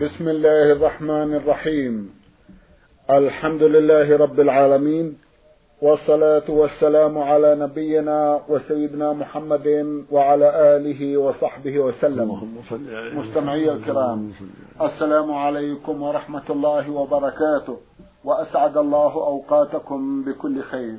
بسم الله الرحمن الرحيم. الحمد لله رب العالمين والصلاة والسلام على نبينا وسيدنا محمد وعلى آله وصحبه وسلم. مستمعي الكرام السلام عليكم ورحمة الله وبركاته وأسعد الله أوقاتكم بكل خير.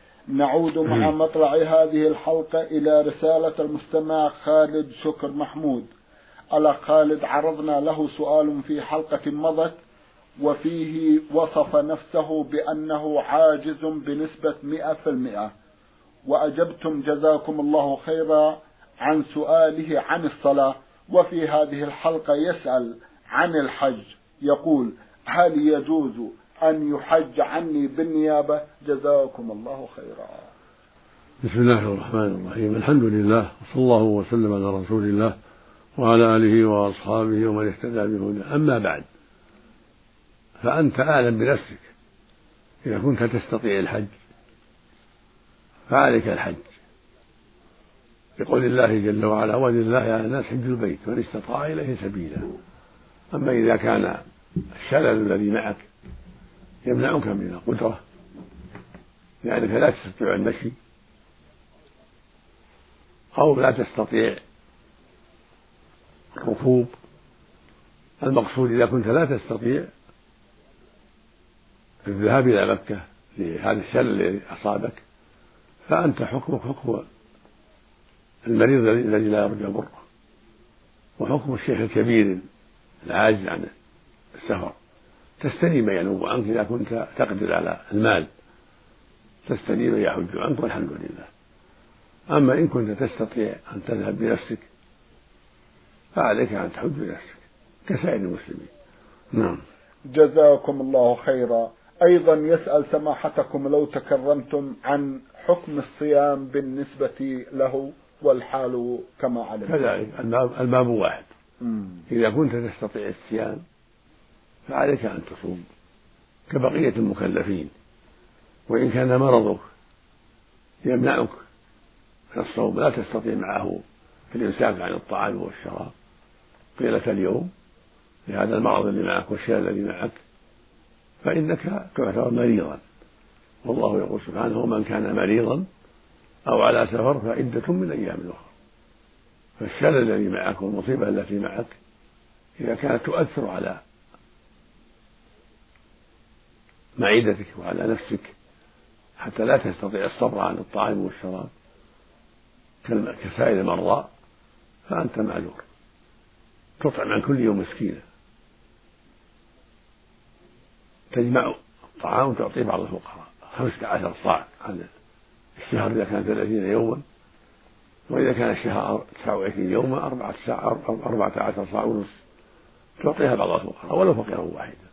نعود مع مطلع هذه الحلقة إلى رسالة المستمع خالد شكر محمود. الأخ خالد عرضنا له سؤال في حلقة مضت وفيه وصف نفسه بأنه عاجز بنسبة مئة في المئة. وأجبتم جزاكم الله خيرا عن سؤاله عن الصلاة. وفي هذه الحلقة يسأل عن الحج يقول هل يجوز أن يحج عني بالنيابة. جزاكم الله خيرا. بسم الله الرحمن الرحيم. الحمد لله وصلى الله وسلم على رسول الله وعلى آله وأصحابه ومن اهتدى بهداه. أما بعد فأنت أعلم بنفسك. إذا كنت تستطيع الحج فعليك الحج. بقول الله جل وعلا ولله على الناس حج البيت من استطاع إليه سبيلا. أما إذا كان الشلل الذي معك يمنعك من القدرة لأنك لا تستطيع المشي أو لا تستطيع الركوب. المقصود إذا كنت لا تستطيع الذهاب إلى مكة لهذا الشلل الذي أصابك فأنت حكمك حكم المريض الذي لا يرجى بره وحكم الشيخ الكبير العاجز عن السفر. تستني من ينوب عنك إذا كنت تقدر على المال. تستني من يحج عنك والحمد لله. أما إن كنت تستطيع أن تذهب بنفسك فعليك أن تحج بنفسك كسائر المسلمين. نعم. جزاكم الله خيرا. أيضا يسأل سماحتكم لو تكرمتم عن حكم الصيام بالنسبة له والحال كما علم كذلك الباب واحد. إذا كنت تستطيع الصيام فعليك أن تصوم كبقية المكلفين. وإن كان مرضك يمنعك من الصوم لا تستطيع معه الإمساك عن الطعام والشراب. طيلة اليوم لهذا المرض اللي معك والشلل الذي معك فإنك تعتبر مريضا. والله يقول سبحانه ومن كان مريضا أو على سفر فعدة من أيام أخرى. فالشلل الذي معك والمصيبة التي معك إذا كانت تؤثر على معدتك وعلى نفسك حتى لا تستطيع الصبر عن الطعام والشراب. كسائر المرضى فأنت معذور. تطعم عن كل يوم مسكينا تجمع الطعام وتعطيه بعض الفقراء. خمسة عشر صاع عن الشهر إذا كان ثلاثين يوما وإذا كان الشهر تسعة وعشرين يوما أربعة ساعة أربعة عشر صاع ونصف. تعطيها بعض الفقراء ولو فقيرا واحدا.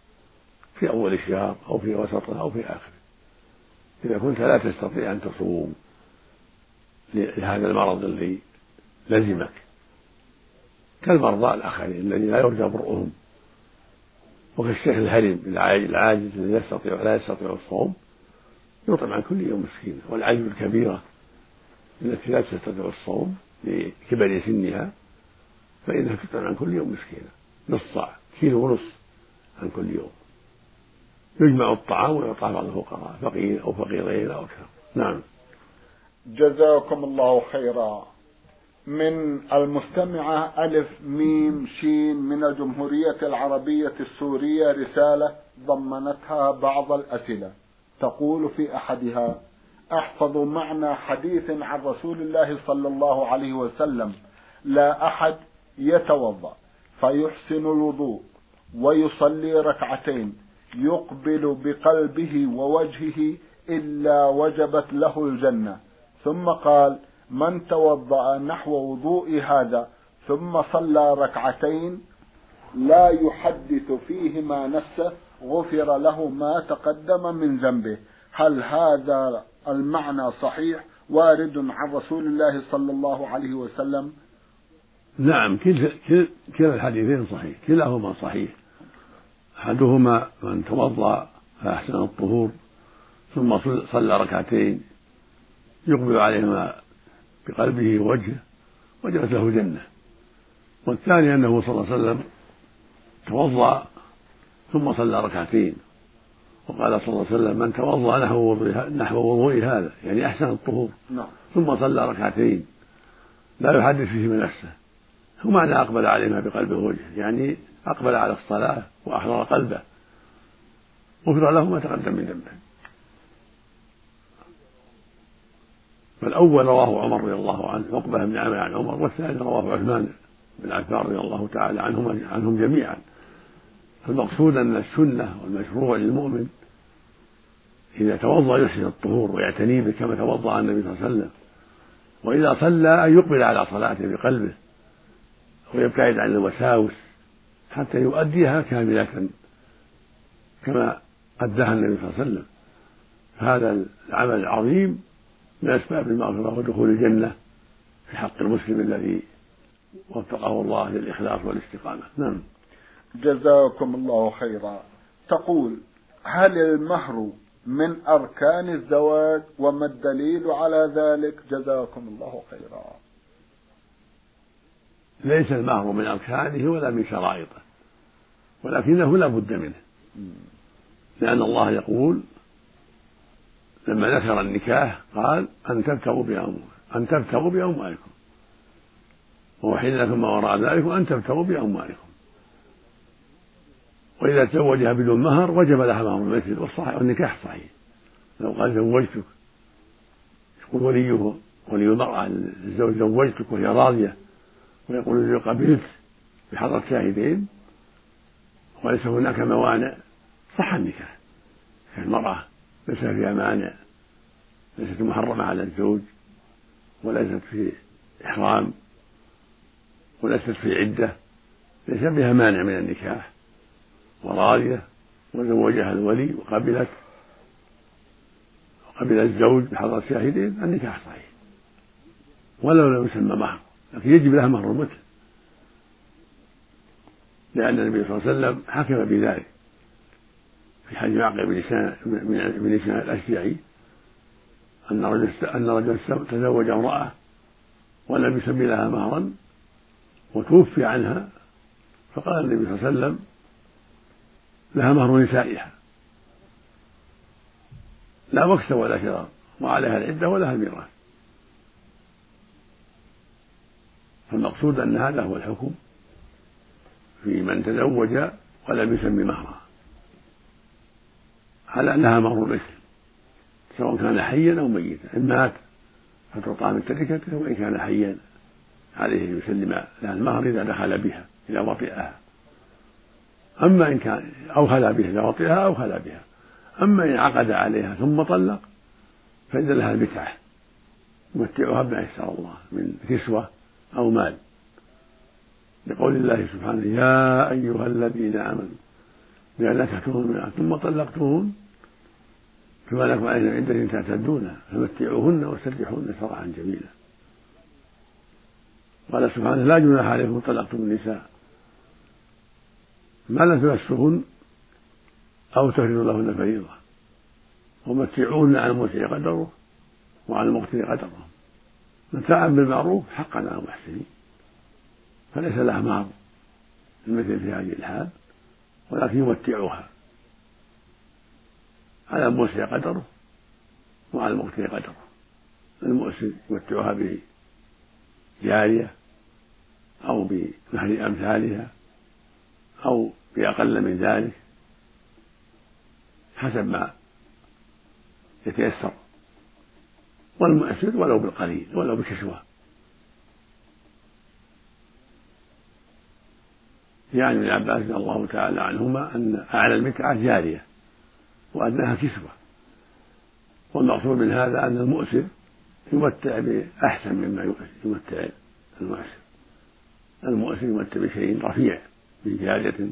في أول الشهر أو في وسطه أو في آخره إذا كنت لا تستطيع أن تصوم لهذا المرض الذي لزمك. كالمرضى الآخرين الذين لا يرجى برؤهم وكالشيخ الهرم العاجز الذي يستطيع لا يستطيع الصوم يطعم عن كل يوم مسكينا والعجز الكبيرة التي لا تستطيع الصوم لكبر سنها فإنها تطعم عن كل يوم مسكينا نص صاع كيلو ونصف عن كل يوم. يجمع الطعام ويعطى بعض الفقراء فقير أو فقيرين أو أكثر نعم. جزاكم الله خيرا. من المستمعة ألف ميم شين من الجمهورية العربية السورية رسالة ضمنتها بعض الأسئلة. تقول في أحدها أحفظ معنى حديث عن رسول الله صلى الله عليه وسلم. لا أحد يتوضأ فيحسن الوضوء ويصلي ركعتين. يقبل بقلبه ووجهه إلا وجبت له الجنة. ثم قال من توضأ نحو وضوء هذا ثم صلى ركعتين لا يحدث فيهما نفسه غفر له ما تقدم من ذنبه. هل هذا المعنى صحيح وارد عن رسول الله صلى الله عليه وسلم؟ نعم كلا الحديثين صحيح كلاهما صحيح. أحدهما من توضأ فأحسن الطهور ثم صلى ركعتين يقبل عليهما بقلبه ووجهه وجبت له جنة. والثاني أنه صلى الله عليه وسلم توضأ ثم صلى ركعتين وقال صلى الله عليه وسلم من توضأ نحو نحو وضوء هذا يعني أحسن الطهور. نعم. ثم صلى ركعتين. لا يحدث فيه من نفسه هو معنى أقبل عليهما بقلبه ووجهه يعني أقبل على الصلاة وأحضر قلبه. غفر له ما تقدم من ذنبه. فالأول رواه عمر رضي الله عنه عقبة بن عامر عن عمر والثاني رواه عثمان بن عفان رضي الله تعالى عنهم عنهم جميعا. فالمقصود أن السنة والمشروع للمؤمن إذا توضأ يحسن الطهور ويعتني به كما توضأ النبي صلى الله عليه وسلم. وإذا صلى أن يقبل على صلاته بقلبه. ويبتعد عن الوساوس حتى يؤديها كاملة كما أداها النبي صلى الله عليه وسلم. هذا العمل العظيم من أسباب المغفرة ودخول الجنة في حق المسلم الذي وفقه الله للإخلاص والاستقامة. نعم. جزاكم الله خيرا. تقول هل المهر من أركان الزواج وما الدليل على ذلك؟ جزاكم الله خيرا. ليس المهر من أركانه ولا من شرائطه. ولكنه لا بد منه. لأن الله يقول لما ذكر النكاح قال أن تبتغوا بأموالكم أن تبتغوا بأموالكم. وأحل لكم ما وراء ذلك وأن تبتغوا بأموالكم. وإذا تزوجها بدون مهر وجب لها مهر المثل والصحيح والنكاح صحيح. لو قال زوجتك يقول وليه ولي المرأة الزوج زوجتك وهي راضية ويقول الزوج قبلت بحضرة شاهدين وليس هناك موانع صح النكاح. المرأة ليس فيها مانع ليست محرمة على الزوج وليست في إحرام وليست في عدة ليس بها مانع من النكاح. وراضية وزوجها الولي وقبلت وقبل الزوج بحضرة شاهدين النكاح صحيح. ولو لم يسمى مهر. لكن يجب لها مهر المثل لأن النبي صلى الله عليه وسلم حكم بذلك. في حديث معقل بن لسان بن لسان الأشجعي أن رجل أن رجلا تزوج امرأة ولم يسمي لها مهرا وتوفي عنها فقال النبي صلى الله عليه وسلم لها مهر نسائها. لا مكسب ولا شرار وعليها العدة ولها الميراث. فالمقصود أن هذا هو الحكم في من تزوج ولم يسمي مهرا. على أنها مهر مثل سواء كان حيا أو ميتا. إن مات فتعطى من تركته وإن كان حيا عليه أن يسلم لها المهر إذا دخل بها إذا وطئها. أما إن كان أو خلا بها إذا وطئها أو خلا بها. أما إن عقد عليها ثم طلق فإن لها المتعة. يمتعها بما يسر الله من كسوة أو مال. لقول الله سبحانه يا أيها الذين آمنوا إذا نكحتموهن ثم طلقتموهن فما لكم عليهن عدة تعتدونها فمتعوهن وسرحوهن سراحا جميلا. قال سبحانه لا جناح عليكم طلقتم النساء. ما لم تمسوهن أو تفرضوا لهن فريضة ومتعوهن على الموسع قدره وعلى المقتل قدره. متاعا بالمعروف حقا على المحسنين فليس لها مهر المثل في هذه الحال ولكن يمتعها على الموسع قدره وعلى المقتل قدره. المؤسر يمتعها بجارية أو بمهر أمثالها أو بأقل من ذلك حسب ما يتيسر. والمؤسر ولو بالقليل ولو بكسوة يعني ابن عباس رضي الله تعالى عنهما أن أعلى المتعة جارية وأدناها كسوة. والمقصود من هذا أن المؤسر يمتع بأحسن مما يمتع المؤسر المؤسر يمتع بشيء رفيع بجارية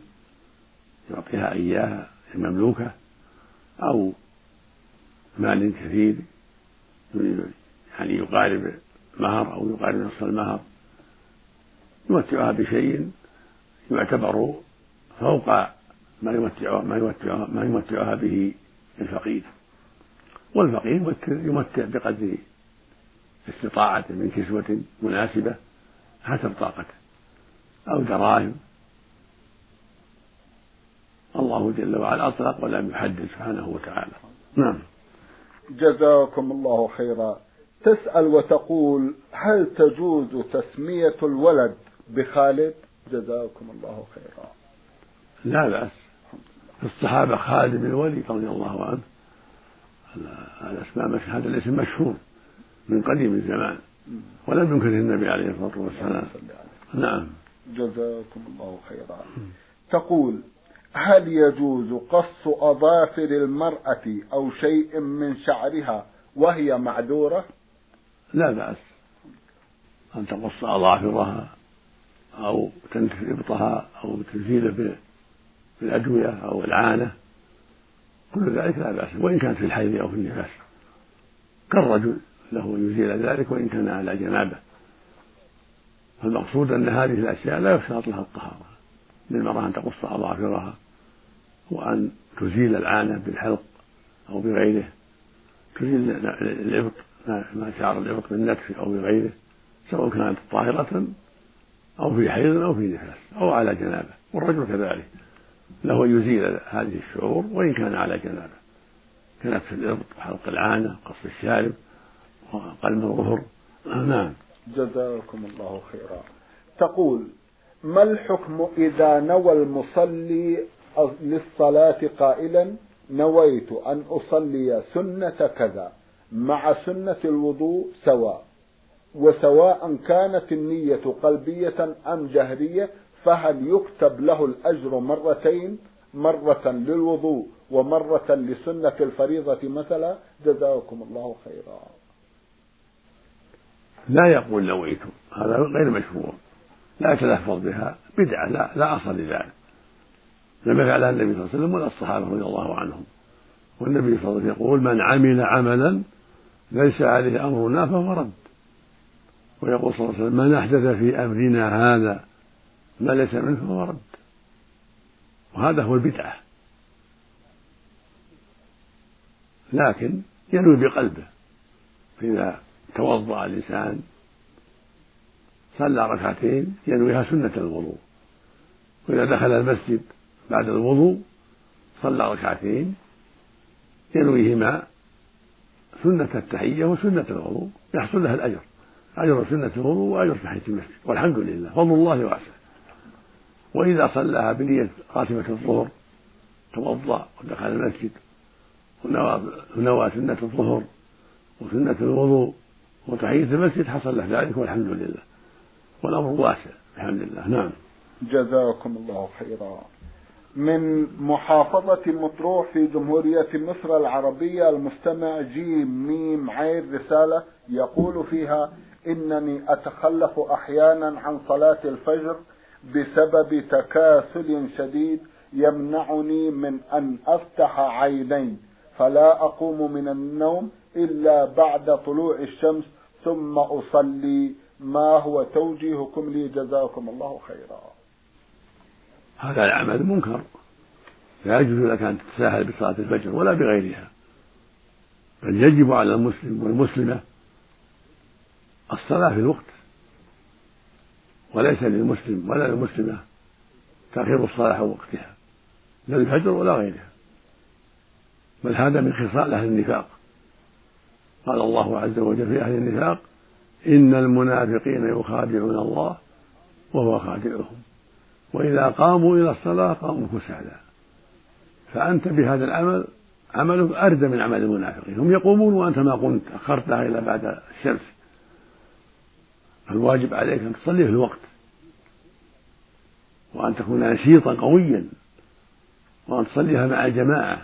يعطيها إياها المملوكة أو مال كثير يعني يقارب مهر أو يقارب نصف المهر. يمتعها بشيء يعتبر فوق ما يمتعها ما يمتعها ما يمتعها به الفقير. والفقير يمتع بقدر استطاعته من كسوة مناسبة حسب طاقته أو دراهم الله جل وعلا أطلق ولم يحدد سبحانه وتعالى. نعم. جزاكم الله خيرا. تسأل وتقول هل تجوز تسمية الولد بخالد؟ جزاكم الله خيرا. لا بأس. الصحابة خالد بن الوليد رضي الله عنه الأسماء هذا الاسم مشهور من قديم الزمان. ولم ينكره النبي عليه الصلاة والسلام. نعم. جزاكم الله خيرا. تقول هل يجوز قص أظافر المرأة أو شيء من شعرها وهي معذورة؟ لا بأس. أن تقص أظافرها أو تنتف إبطها أو تزيل بالأدوية أو العانة. كل ذلك لا بأس وإن كانت في الحيض أو في النفاس. كالرجل له يزيل ذلك وإن كان على جنابة. فالمقصود أن هذه الأشياء لا يشترط لها الطهارة. للمرأة أن تقص أظافرها. وأن تزيل العانة بالحلق أو بغيره. تزيل الإبط ما شعر الإبط بالنتف أو بغيره سواء كانت طاهرة أو في حيض أو في نفاس أو على جنابة. والرجل كذلك. له يزيل هذه الشعور وإن كان على جنابة. كنتف الإبط وحلق العانة قص الشارب وقلم الظهر. نعم. جزاكم الله خيرا. تقول ما الحكم إذا نوى المصلي للصلاة قائلا نويت أن أصلي سنة كذا مع سنة الوضوء سواء وسواء كانت النية قلبية أم جهرية فهل يكتب له الأجر مرتين؟ مرة للوضوء ومرة لسنة الفريضة مثلا. جزاكم الله خيرا. لا يقول نويت هذا غير مشهور لا يتلفظ بها بدعة لا لا أصل لذلك. لم يفعلها النبي صلى الله عليه وسلم ولا الصحابة رضي الله عنهم. والنبي صلى الله عليه وسلم يقول من عمل عملا ليس عليه أمرنا فهو رد. ويقول صلى الله عليه وسلم من أحدث في أمرنا هذا ما ليس منه فهو رد. وهذا هو البدعة. لكن ينوي بقلبه. فإذا توضأ الإنسان صلى ركعتين ينويها سنة الوضوء وإذا دخل المسجد بعد الوضوء صلى ركعتين ينويهما سنة التحية وسنة الوضوء يحصل له الأجر. أجر سنة الوضوء وأجر تحية المسجد. والحمد لله فضل الله واسع. وإذا صلاها بنية خاتمة الظهر توضأ ودخل المسجد ونوى سنة الظهر وسنة الوضوء وتحية المسجد حصل له ذلك والحمد لله. والأمر واسع الحمد لله. نعم. جزاكم الله خيرا. من محافظة مطروح في جمهورية مصر العربية المستمع جيم ميم عين رسالة يقول فيها إنني أتخلف أحيانا عن صلاة الفجر بسبب تكاسل شديد يمنعني من أن أفتح عيني فلا أقوم من النوم إلا بعد طلوع الشمس ثم أصلي. ما هو توجيهكم لي؟ جزاكم الله خيرا. هذا العمل منكر. لا يجوز لك أن تتساهل بصلاة الفجر ولا بغيرها. بل يجب على المسلم والمسلمة الصلاة في الوقت. وليس للمسلم ولا للمسلمة تأخير الصلاة عن وقتها لا الفجر ولا غيرها. بل هذا من خصال أهل النفاق. قال الله عز وجل في أهل النفاق إن المنافقين يخادعون الله وهو خادعهم. وإذا قاموا إلى الصلاة قاموا كسالى فأنت بهذا العمل عملك أردى من عمل المنافقين. هم يقومون وأنت ما قمت أخرتها إلى بعد الشمس. فالواجب عليك أن تصلي في الوقت. وأن تكون نشيطا قويا. وأن تصليها مع الجماعة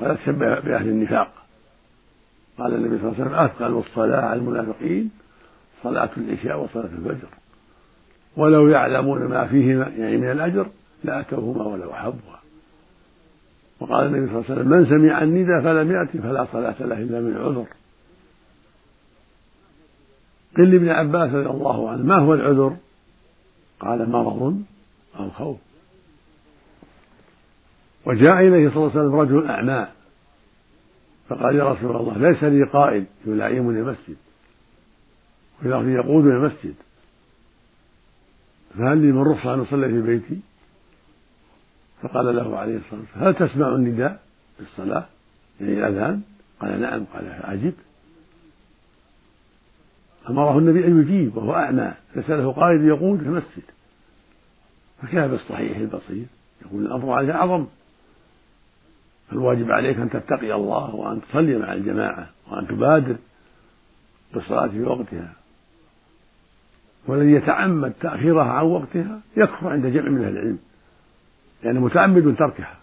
ولا تشبه بأهل النفاق. قال النبي صلى الله عليه وسلم أثقل الصلاة على المنافقين صلاة العشاء وصلاة الفجر. ولو يعلمون ما فيهما يعني من الأجر لأتوهما ولو أحبها وقال النبي صلى الله عليه وسلم من سمع الندى فلم يأتي فلا صلاة له إلا من عذر. قل لابن عباس رضي الله عنه ما هو العذر؟ قال مرض أو خوف. وجاء إليه صلى الله عليه وسلم رجل أعمى فقال يا رسول الله ليس لي قائد يلائمني المسجد وفي يقودني المسجد. فهل لي من رخصة أن أصلي في بيتي؟ فقال له عليه الصلاة والسلام هل تسمع النداء في الصلاة يعني الأذان؟ قال نعم. قال عجب. أمره النبي أن يجيب وهو أعمى. ليس له قائد يقود في المسجد. فكيف بالصحيح البصير. يقول الأمر عليه أعظم. الواجب عليك أن تتقي الله وأن تصلي مع الجماعة وأن تبادر بالصلاة في وقتها. والذي يتعمد تأخيرها عن وقتها يكفر عند جمع من أهل العلم يعني متعمد تركها.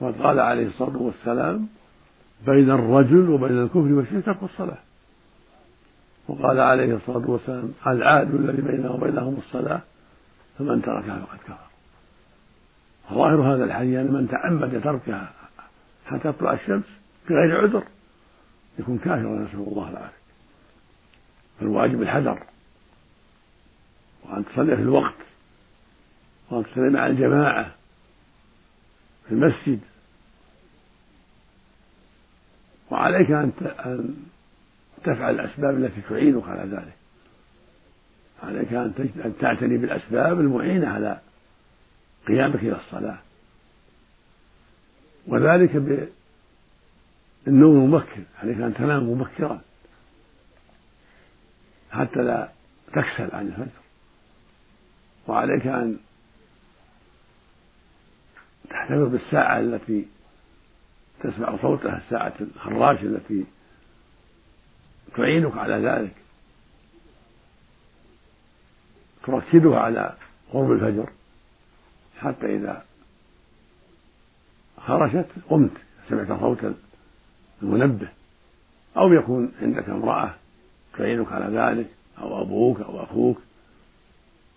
وقد قال عليه الصلاة والسلام بين الرجل وبين الكفر والشرك ترك الصلاة. وقال عليه الصلاة والسلام العاد الذي بينه وبينهم الصلاة فمن تركها فقد كفر. ظاهر هذا الحديث أن من تعمد تركها حتى تطلع الشمس بغير عذر يكون كافرا نسأل الله العافية. فالواجب الحذر. وأن تصلي في الوقت وأن تصلي مع الجماعة في المسجد. وعليك أن تفعل الأسباب التي تعينك على ذلك. عليك أن تعتني بالأسباب المعينة على قيامك إلى الصلاة. وذلك بالنوم المبكر. عليك أن تنام مبكرا. حتى لا تكسل عن الفجر. وعليك أن تحتفظ بالساعة التي تسمع صوتها الساعة الحراشة التي تعينك على ذلك. تركزها على قرب الفجر حتى إذا خرجت قمت سمعت صوت المنبه أو يكون عندك امرأة تعينك على ذلك أو أبوك أو أخوك.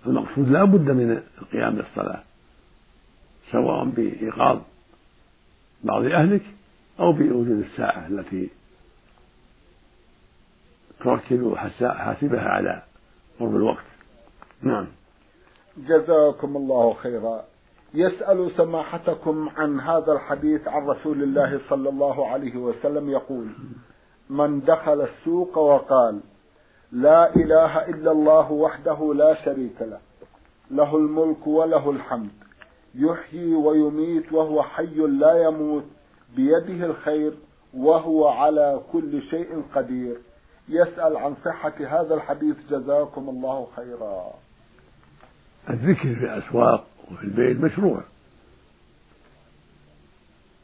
المقصود لا بد من القيام للصلاة سواء بإيقاظ بعض أهلك أو بوجود الساعة التي تركب حاسبها على قرب الوقت. نعم. جزاكم الله خيرا. يسأل سماحتكم عن هذا الحديث عن رسول الله صلى الله عليه وسلم يقول من دخل السوق وقال لا إله إلا الله وحده لا شريك له. له الملك وله الحمد. يحيي ويميت وهو حي لا يموت. بيده الخير وهو على كل شيء قدير. يسأل عن صحة هذا الحديث جزاكم الله خيرا. الذكر في الأسواق وفي البيت مشروع.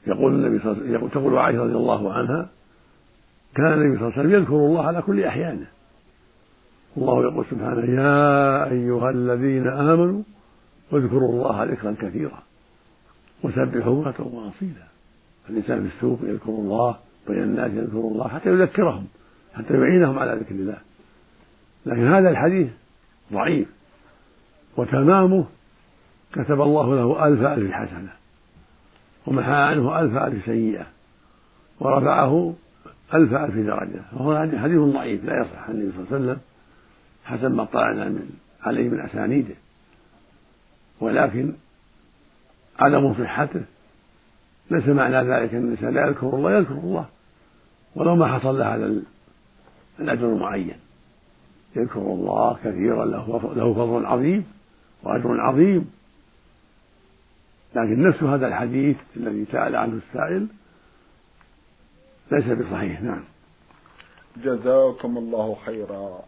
يقول النبي صلى الله عليه وسلم تقول عائشة رضي الله عنها كان النبي صلى الله عليه وسلم يذكر الله على كل أحيانه. الله يقول سبحانه يا أيها الذين آمنوا واذكروا الله ذكرا كثيرا وسبحوا بكرة وأصيلا الإنسان في السوق يذكر الله بين الناس يذكر الله حتى يذكرهم حتى يعينهم على ذكر الله. لكن هذا الحديث ضعيف. وتمامه كتب الله له ألف ألف حسنة ومحى عنه ألف ألف سيئة ورفعه ألف ألف درجة. وهو حديث ضعيف لا يصح عن النبي صلى الله عليه وسلم حسب ما اطلعنا من عليه من أسانيده ولكن عدم صحته ليس معنى ذلك أن الإنسان لا يذكر الله يذكر الله. ولو ما حصل له هذا الأجر المعين. يذكر الله كثيرا له له فضل عظيم وأجر عظيم. لكن نفس هذا الحديث الذي سأل عنه السائل ليس بصحيح. نعم. جزاكم الله خيرا.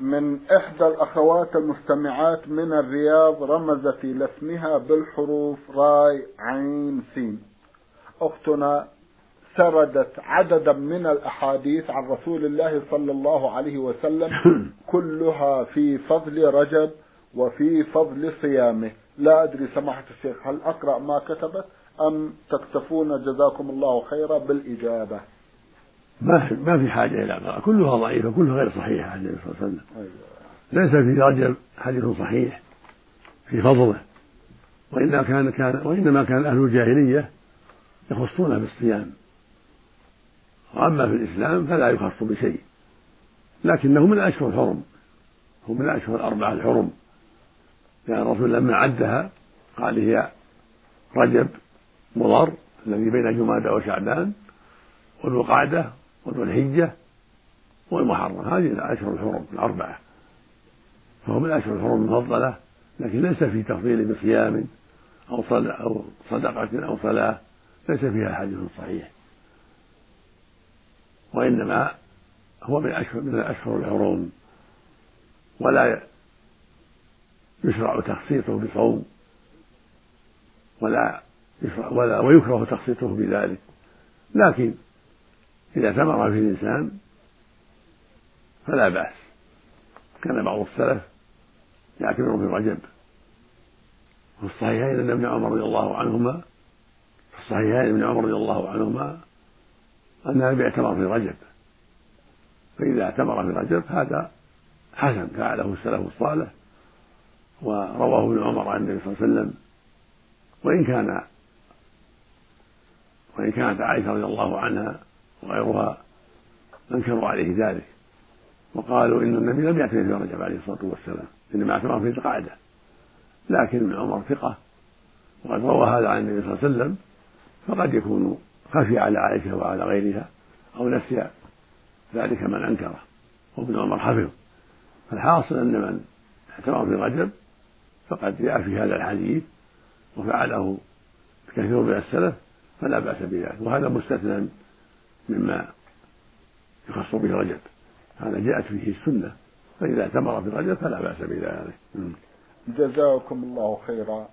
من إحدى الأخوات المستمعات من الرياض رمزت إلى اسمها بالحروف راي عين سين. أختنا سردت عددا من الأحاديث عن رسول الله صلى الله عليه وسلم كلها في فضل رجب وفي فضل صيامه. لا أدري سماحة الشيخ هل أقرأ ما كتبت أم تكتفون جزاكم الله خيرا بالإجابة. ما في ما في حاجة إلى قراءة كلها ضعيفة كلها غير صحيحة عن النبي صلى الله عليه وسلم. ليس في رجب حديث صحيح في فضله. وإنما كان كان وإنما كان أهل الجاهلية يخصون بالصيام. وأما في الإسلام فلا يخص بشيء. لكنه من الأشهر الحرم. هو من الأشهر الأربعة الحرم. لأن الرسول لما عدها قال هي رجب مضر الذي بين جمادى وشعبان وذو القعدة وذو الحجة والمحرم. هذه الأشهر الحرم الأربعة فهو من الأشهر الحرم المفضلة لكن ليس في تفضيل بصيام أو أو صدقة أو صلاة ليس فيها حديث صحيح. وإنما هو من أشهر من الأشهر الحرم ولا يشرع تخصيصه بصوم ولا يشرع ولا ويكره تخصيصه بذلك. لكن إذا ثمر في الإنسان فلا بأس. كان بعض السلف يعتبر في رجب في الصحيحين أن ابن عمر رضي الله عنهما في الصحيحين ابن عمر رضي الله عنهما أن النبي اعتمر في رجب فإذا اعتمر في رجب هذا حسن فعله السلف الصالح. ورواه ابن عمر عن النبي صلى الله عليه وسلم. وإن كان وإن كانت عائشة رضي الله عنها وغيرها أنكروا عليه ذلك. وقالوا إن النبي لم يعتمر في رجب عليه الصلاة والسلام إنما اعتمر في القعدة لكن ابن عمر ثقة وقد روى هذا عن النبي صلى الله عليه وسلم فقد يكون خفي على عائشة وعلى غيرها أو نسي ذلك من أنكره. وابن عمر حفظ فالحاصل أن من اعتمر في رجب فقد جاء في هذا الحديث وفعله كثير من السلف فلا بأس بذلك. وهذا مستثنى مما يخص به رجب. هذا جاءت فيه السنة فإذا اعتمر في رجب فلا بأس بذلك. جزاكم الله خيرا.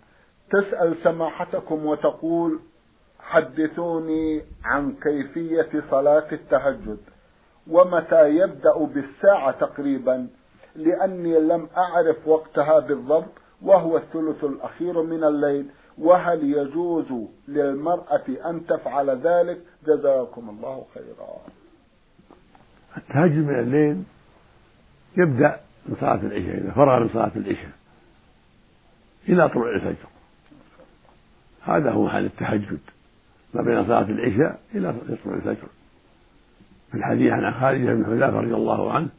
تسأل سماحتكم وتقول حدثوني عن كيفية صلاة التهجد ومتى يبدأ بالساعة تقريبا لأني لم أعرف وقتها بالضبط وهو الثلث الأخير من الليل وهل يجوز للمرأة أن تفعل ذلك؟ جزاكم الله خيرا. التهجد من الليل يبدأ من صلاة العشاء إذا فرغ من صلاة العشاء إلى طلوع الفجر. هذا هو حال التهجد ما بين صلاة العشاء إلى طلوع الفجر. في الحديث عن خالد بن حذافة رضي الله عنه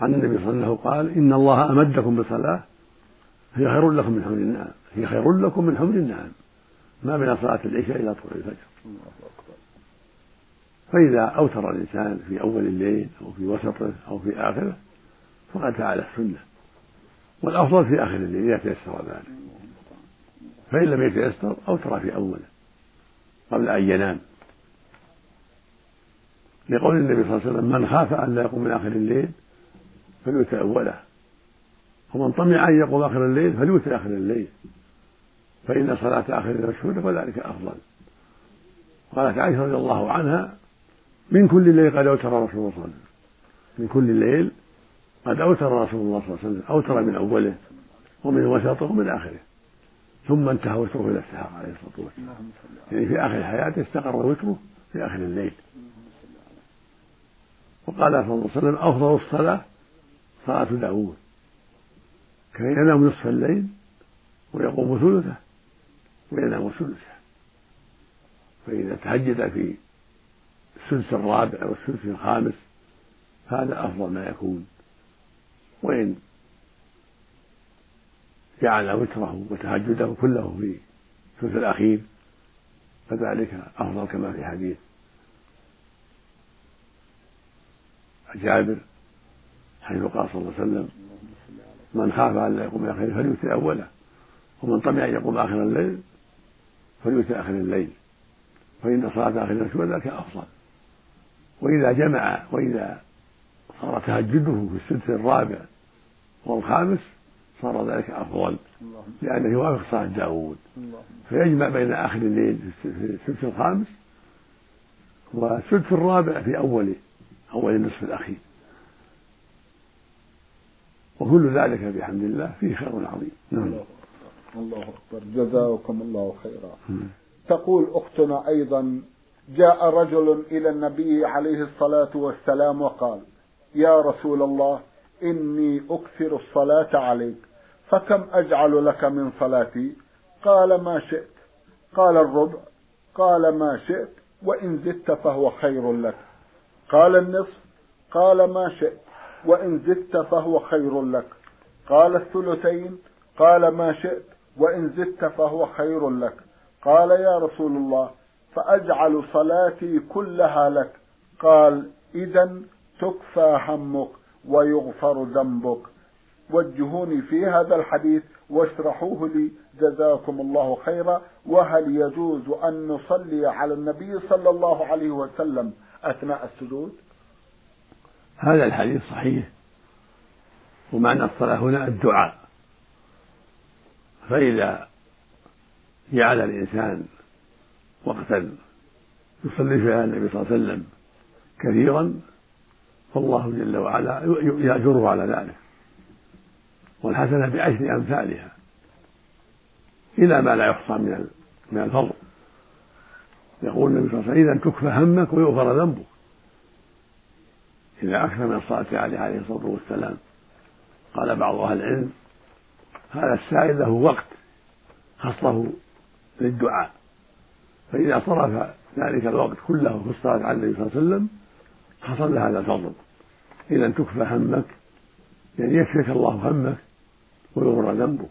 عن النبي صلى الله عليه وسلم قال إن الله أمدكم بصلاة هي خير لكم من حمر النعم هي خير لكم من حمر النعم ما بين صلاة العشاء إلى طلوع الفجر. فإذا أوتر الإنسان في أول الليل أو في وسطه أو في آخره فقد فعل السنة. والأفضل في آخر الليل إذا تيسر ذلك. فإن لم يتيسر أوتر في أوله قبل أن ينام. لقول النبي صلى الله عليه وسلم من خاف أن لا يقوم من آخر الليل فليؤتى أوله. ومن طمع أن يقوم آخر الليل فليؤتى آخر الليل. فإن صلاة آخر الليل مشهودة وذلك أفضل. قالت عائشة رضي الله عنها من كل ليل قد أوتر رسول الله صلى الله عليه وسلم. من كل ليل قد أوتر رسول الله صلى الله عليه وسلم. أوتر من أوله ومن وسطه ومن آخره. ثم انتهى وتره إلى السحر عليه الصلاة والسلام. يعني في آخر حياته استقر وتره في آخر الليل. وقال صلى الله عليه وسلم أفضل الصلاة صلاة داوود كان ينام نصف الليل ويقوم ثلثه وينام ثلثه. فإذا تهجد في السدس الرابع أو السدس الخامس هذا أفضل ما يكون. وإن جعل وتره وتهجده كله في الثلث الأخير فذلك أفضل كما في حديث جابر حيث قال صلى الله عليه وسلم من خاف أن لا يقوم آخر فليؤتي أوله. ومن طمع أن يقوم آخر الليل فليؤتي آخر الليل. فإن صلاة آخر الليل ذلك أفضل. وإذا جمع وإذا صار تهجده في السدس الرابع والخامس صار ذلك أفضل. لأنه يوافق صلاة داود فيجمع بين آخر الليل في السدس الخامس والسدس الرابع في أول أول النصف الأخير. وكل ذلك بحمد الله فيه خير عظيم. نعم. الله أكبر. جزاكم الله خيرا. تقول أختنا أيضا جاء رجل إلى النبي عليه الصلاة والسلام وقال يا رسول الله إني أكثر الصلاة عليك فكم أجعل لك من صلاتي؟ قال ما شئت. قال الربع. قال ما شئت وإن زدت فهو خير لك. قال النصف. قال ما شئت. وإن زدت فهو خير لك. قال الثلثين قال ما شئت وإن زدت فهو خير لك. قال يا رسول الله فأجعل صلاتي كلها لك. قال إذا تكفى همك ويغفر ذنبك. وجهوني في هذا الحديث واشرحوه لي جزاكم الله خيرا. وهل يجوز أن نصلي على النبي صلى الله عليه وسلم أثناء السجود؟ هذا الحديث صحيح. ومعنى الصلاة هنا الدعاء. فإذا جعل الإنسان وقتا يصلي فيها النبي صلى الله عليه وسلم كثيرا فالله جل وعلا يأجره على ذلك. والحسنة بعشر أمثالها. إلى ما لا يحصى من من الفضل. يقول النبي صلى الله عليه وسلم إذا تكفى همك ويغفر ذنبك. إذا أكثر من الصلاة عليه عليه الصلاة والسلام. قال بعض أهل العلم هذا السائل له وقت خصه للدعاء. فإذا صرف ذلك الوقت كله في الصلاة على النبي صلى الله عليه وسلم حصل هذا الفضل. إذا تكفى همك يعني يكفيك الله همك ويغفر ذنبك.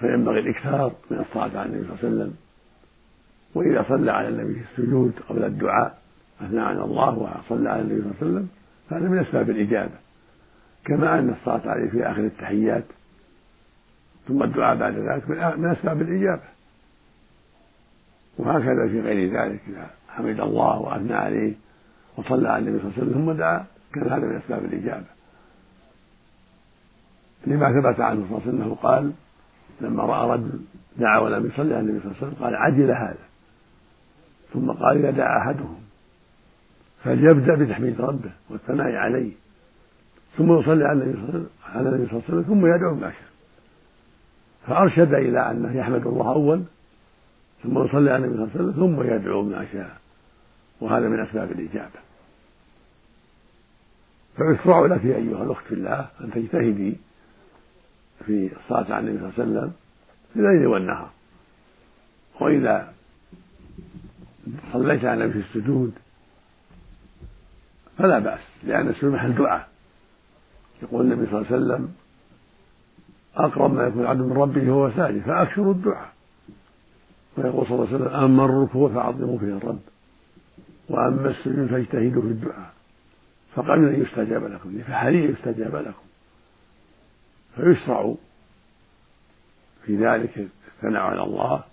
فينبغي الإكثار من الصلاة على النبي صلى الله عليه وسلم. وإذا صلى على النبي في السجود قبل الدعاء أثنى على الله وصلى على النبي صلى الله عليه وسلم فهذا من أسباب الإجابة. كما أن الصلاة عليه في آخر التحيات ثم الدعاء بعد ذلك من أسباب الإجابة. وهكذا في غير ذلك إذا حمد الله وأثنى عليه وصلى على النبي صلى الله عليه وسلم ثم دعا كان هذا من أسباب الإجابة. لما ثبت عنه صلى الله عليه وسلم أنه قال لما رأى رجل دعا ولم يصلي على النبي صلى الله عليه وسلم قال عجل هذا. ثم قال إذا دعا أحدهم. فليبدأ بتحميد ربه والثناء عليه ثم يصلي على النبي صلى الله عليه وسلم ثم يدعو ما شاء فأرشد إلى أنه يحمد الله أول ثم يصلي على النبي صلى الله عليه وسلم ثم يدعو ما شاء وهذا من أسباب الإجابة. فيشرع لك أيها الأخت في الله أن تجتهدي في الصلاة على النبي صلى الله عليه وسلم في الليل والنهار. وإذا صليت على النبي في السجود فلا بأس لأن السجود محل دعاء. يقول النبي صلى الله عليه وسلم أقرب ما يكون العبد من ربه وهو ساجد فأكثروا الدعاء. ويقول صلى الله عليه وسلم أما الركوع فعظموا فيه الرب وأما السجود فاجتهدوا في الدعاء. فقليلا يستجاب لكم فحري يستجاب لكم. فيشرع في ذلك الثناء على الله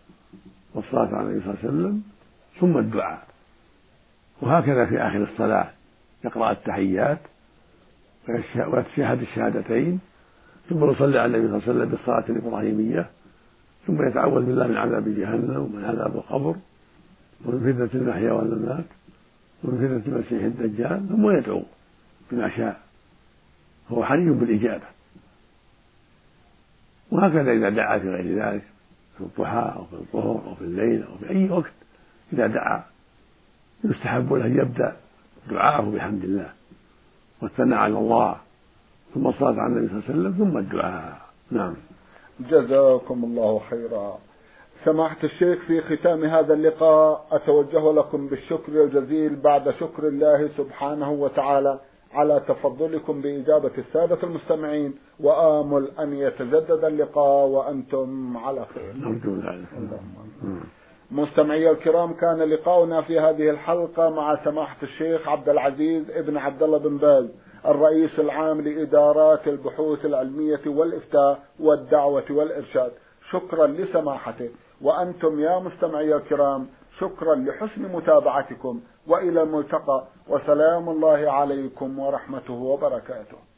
والصلاة على النبي صلى الله عليه وسلم ثم الدعاء. وهكذا في آخر الصلاة. يقرأ التحيات ويتشهد الشهادتين ثم يصلي على النبي صلى الله عليه وسلم بالصلاة الإبراهيمية ثم يتعوذ بالله من عذاب جهنم ومن عذاب القبر ومن فتنة المحيا والممات ومن فتنة المسيح الدجال ثم يدعو بما شاء هو حري بالإجابة. وهكذا إذا دعا في غير ذلك في الضحى أو في الظهر أو في الليل أو في أي وقت إذا دعا يستحب له أن يبدأ دعاءه بحمد الله والثناء على الله ثم الصلاة على النبي صلى الله عليه وسلم ثم الدعاء نعم. جزاكم الله خيرا. سماحة الشيخ في ختام هذا اللقاء أتوجه لكم بالشكر الجزيل بعد شكر الله سبحانه وتعالى على تفضلكم بإجابة السادة المستمعين وآمل أن يتجدد اللقاء وأنتم على خير. نرجو ذلك. مستمعي الكرام كان لقاؤنا في هذه الحلقة مع سماحة الشيخ عبد العزيز ابن عبد الله بن باز الرئيس العام لإدارات البحوث العلمية والإفتاء والدعوة والإرشاد. شكرا لسماحته. وأنتم يا مستمعي الكرام شكرا لحسن متابعتكم وإلى الملتقى. وسلام الله عليكم ورحمته وبركاته.